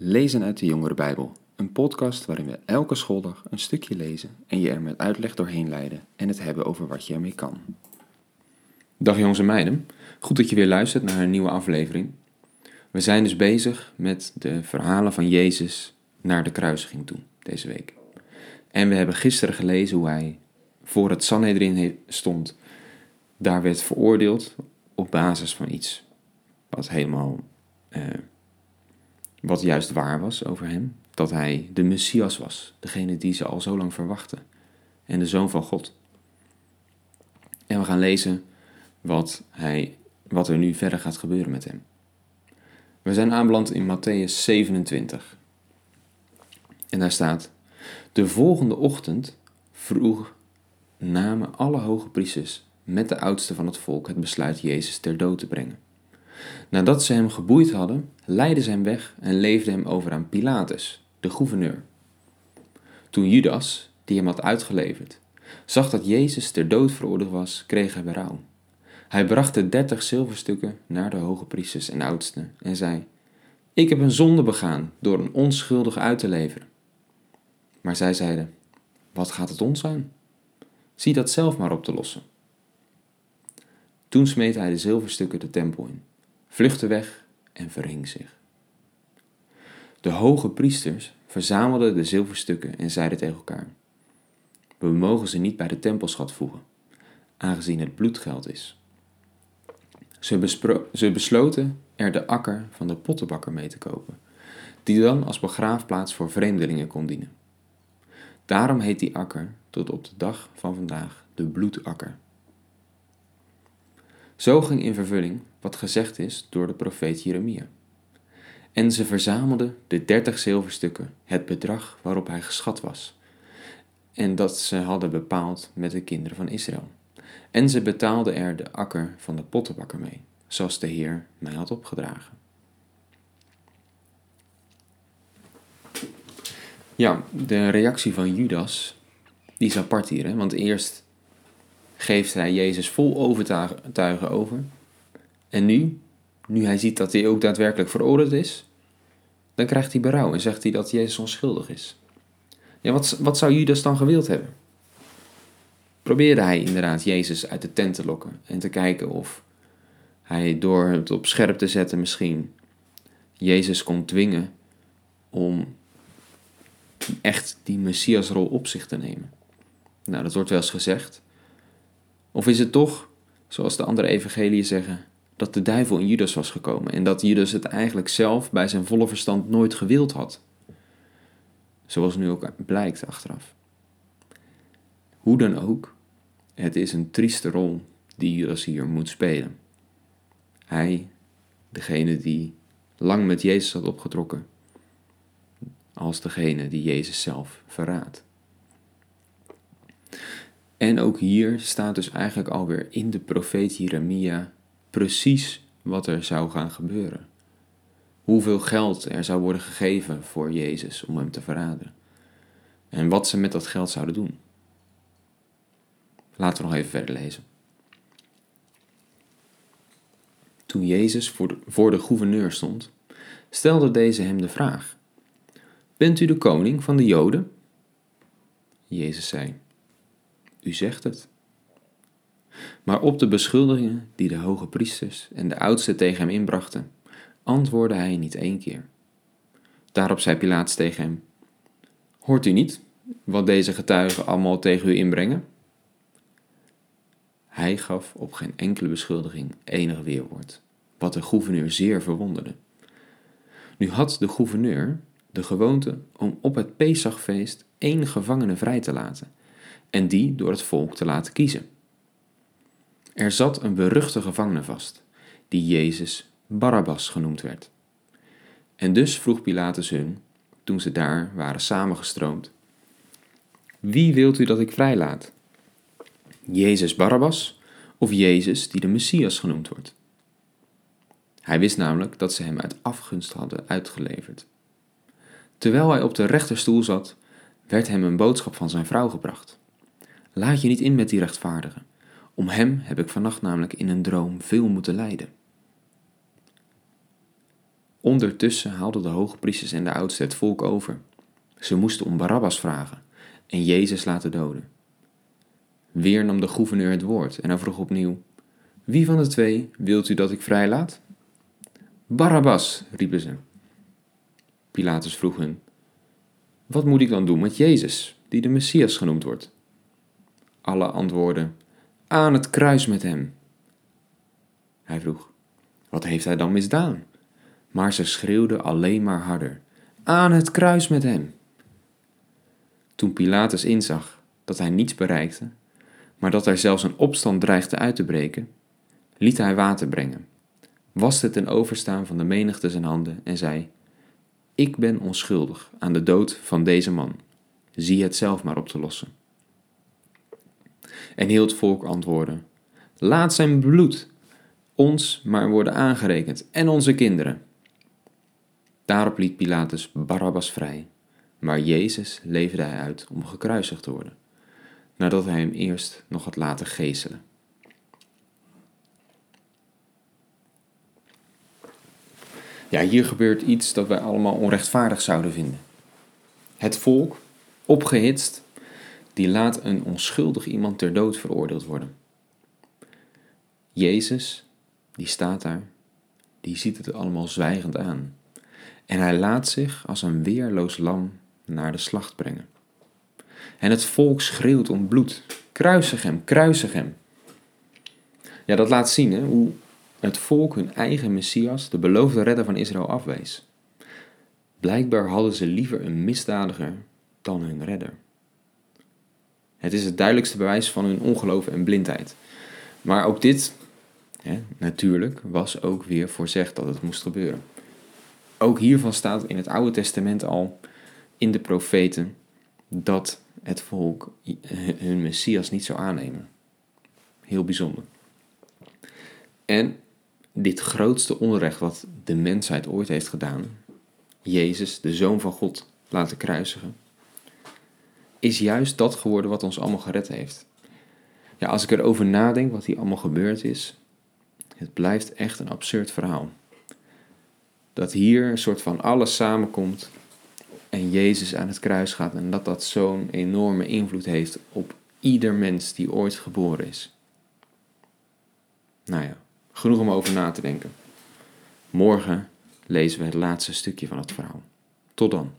Lezen uit de Jongere Bijbel, een podcast waarin we elke schooldag een stukje lezen en je er met uitleg doorheen leiden en het hebben over wat je ermee kan. Dag jongens en meiden, goed dat je weer luistert naar een nieuwe aflevering. We zijn dus bezig met de verhalen van Jezus naar de kruisiging toe, deze week. En we hebben gisteren gelezen hoe hij voor het Sanhedrin stond, daar werd veroordeeld op basis van iets wat helemaal... Eh, wat juist waar was over hem, dat hij de Messias was, degene die ze al zo lang verwachten, en de Zoon van God. En we gaan lezen wat, hij, wat er nu verder gaat gebeuren met hem. We zijn aanbeland in Matthäus 27. En daar staat: De volgende ochtend vroeg namen alle hoge priesters met de oudste van het volk het besluit Jezus ter dood te brengen. Nadat ze hem geboeid hadden, leidden ze hem weg en leefden hem over aan Pilatus, de gouverneur. Toen Judas, die hem had uitgeleverd, zag dat Jezus ter dood veroordeeld was, kreeg hij berouw. Hij bracht de dertig zilverstukken naar de hoge priesters en oudsten en zei: Ik heb een zonde begaan door een onschuldige uit te leveren. Maar zij zeiden: Wat gaat het ons aan? Zie dat zelf maar op te lossen. Toen smeet hij de zilverstukken de tempel in vluchtte weg en verhing zich. De hoge priesters verzamelden de zilverstukken en zeiden tegen elkaar: We mogen ze niet bij de tempelschat voegen, aangezien het bloedgeld is. Ze, ze besloten er de akker van de pottenbakker mee te kopen, die dan als begraafplaats voor vreemdelingen kon dienen. Daarom heet die akker tot op de dag van vandaag de bloedakker. Zo ging in vervulling wat gezegd is door de profeet Jeremia. En ze verzamelden de dertig zilverstukken, het bedrag waarop hij geschat was, en dat ze hadden bepaald met de kinderen van Israël. En ze betaalden er de akker van de pottenbakker mee, zoals de Heer mij had opgedragen. Ja, de reactie van Judas, die is apart hier, hè? want eerst geeft hij Jezus vol overtuigen over. En nu, nu hij ziet dat hij ook daadwerkelijk veroordeeld is, dan krijgt hij berouw en zegt hij dat Jezus onschuldig is. Ja, wat, wat zou Judas dan gewild hebben? Probeerde hij inderdaad Jezus uit de tent te lokken en te kijken of hij door het op scherp te zetten misschien Jezus kon dwingen om echt die Messiasrol op zich te nemen. Nou, dat wordt wel eens gezegd. Of is het toch, zoals de andere evangeliën zeggen, dat de duivel in Judas was gekomen en dat Judas het eigenlijk zelf bij zijn volle verstand nooit gewild had? Zoals nu ook blijkt achteraf. Hoe dan ook, het is een trieste rol die Judas hier moet spelen. Hij, degene die lang met Jezus had opgetrokken, als degene die Jezus zelf verraadt. En ook hier staat dus eigenlijk alweer in de profeet Jeremia precies wat er zou gaan gebeuren. Hoeveel geld er zou worden gegeven voor Jezus om hem te verraden. En wat ze met dat geld zouden doen. Laten we nog even verder lezen. Toen Jezus voor de, voor de gouverneur stond, stelde deze hem de vraag: Bent u de koning van de Joden? Jezus zei: u zegt het. Maar op de beschuldigingen die de hoge priesters en de oudsten tegen hem inbrachten, antwoordde hij niet één keer. Daarop zei Pilatus tegen hem: Hoort u niet wat deze getuigen allemaal tegen u inbrengen? Hij gaf op geen enkele beschuldiging enig weerwoord, wat de gouverneur zeer verwonderde. Nu had de gouverneur de gewoonte om op het Pesachfeest één gevangene vrij te laten en die door het volk te laten kiezen. Er zat een beruchte gevangene vast, die Jezus Barabbas genoemd werd. En dus vroeg Pilatus hun, toen ze daar waren samengestroomd: Wie wilt u dat ik vrijlaat? Jezus Barabbas of Jezus die de Messias genoemd wordt? Hij wist namelijk dat ze hem uit afgunst hadden uitgeleverd. Terwijl hij op de rechterstoel zat, werd hem een boodschap van zijn vrouw gebracht. Laat je niet in met die rechtvaardige. Om hem heb ik vannacht namelijk in een droom veel moeten lijden. Ondertussen haalden de hoogpriesters en de oudsten het volk over. Ze moesten om Barabbas vragen en Jezus laten doden. Weer nam de gouverneur het woord en hij vroeg opnieuw: Wie van de twee wilt u dat ik vrijlaat? Barabbas, riepen ze. Pilatus vroeg hun: Wat moet ik dan doen met Jezus, die de Messias genoemd wordt? Alle antwoorden: Aan het kruis met hem. Hij vroeg: Wat heeft hij dan misdaan? Maar ze schreeuwden alleen maar harder: Aan het kruis met hem. Toen Pilatus inzag dat hij niets bereikte, maar dat er zelfs een opstand dreigde uit te breken, liet hij water brengen, waste het ten overstaan van de menigte zijn handen en zei: Ik ben onschuldig aan de dood van deze man. Zie het zelf maar op te lossen. En heel het volk antwoordde: Laat zijn bloed ons maar worden aangerekend en onze kinderen. Daarop liet Pilatus Barabbas vrij, maar Jezus leverde hij uit om gekruisigd te worden, nadat hij hem eerst nog had laten geeselen. Ja, hier gebeurt iets dat wij allemaal onrechtvaardig zouden vinden. Het volk, opgehitst, die laat een onschuldig iemand ter dood veroordeeld worden. Jezus, die staat daar, die ziet het allemaal zwijgend aan. En hij laat zich als een weerloos lam naar de slacht brengen. En het volk schreeuwt om bloed. Kruisig hem, kruisig hem. Ja, dat laat zien hè, hoe het volk hun eigen Messias, de beloofde redder van Israël, afwees. Blijkbaar hadden ze liever een misdadiger dan hun redder. Het is het duidelijkste bewijs van hun ongeloof en blindheid. Maar ook dit, hè, natuurlijk, was ook weer voorzegd dat het moest gebeuren. Ook hiervan staat in het Oude Testament al in de profeten dat het volk hun Messias niet zou aannemen. Heel bijzonder. En dit grootste onrecht wat de mensheid ooit heeft gedaan, Jezus, de Zoon van God, laten kruisigen, is juist dat geworden wat ons allemaal gered heeft. Ja, als ik erover nadenk wat hier allemaal gebeurd is, het blijft echt een absurd verhaal. Dat hier een soort van alles samenkomt en Jezus aan het kruis gaat en dat dat zo'n enorme invloed heeft op ieder mens die ooit geboren is. Nou ja, genoeg om over na te denken. Morgen lezen we het laatste stukje van het verhaal. Tot dan.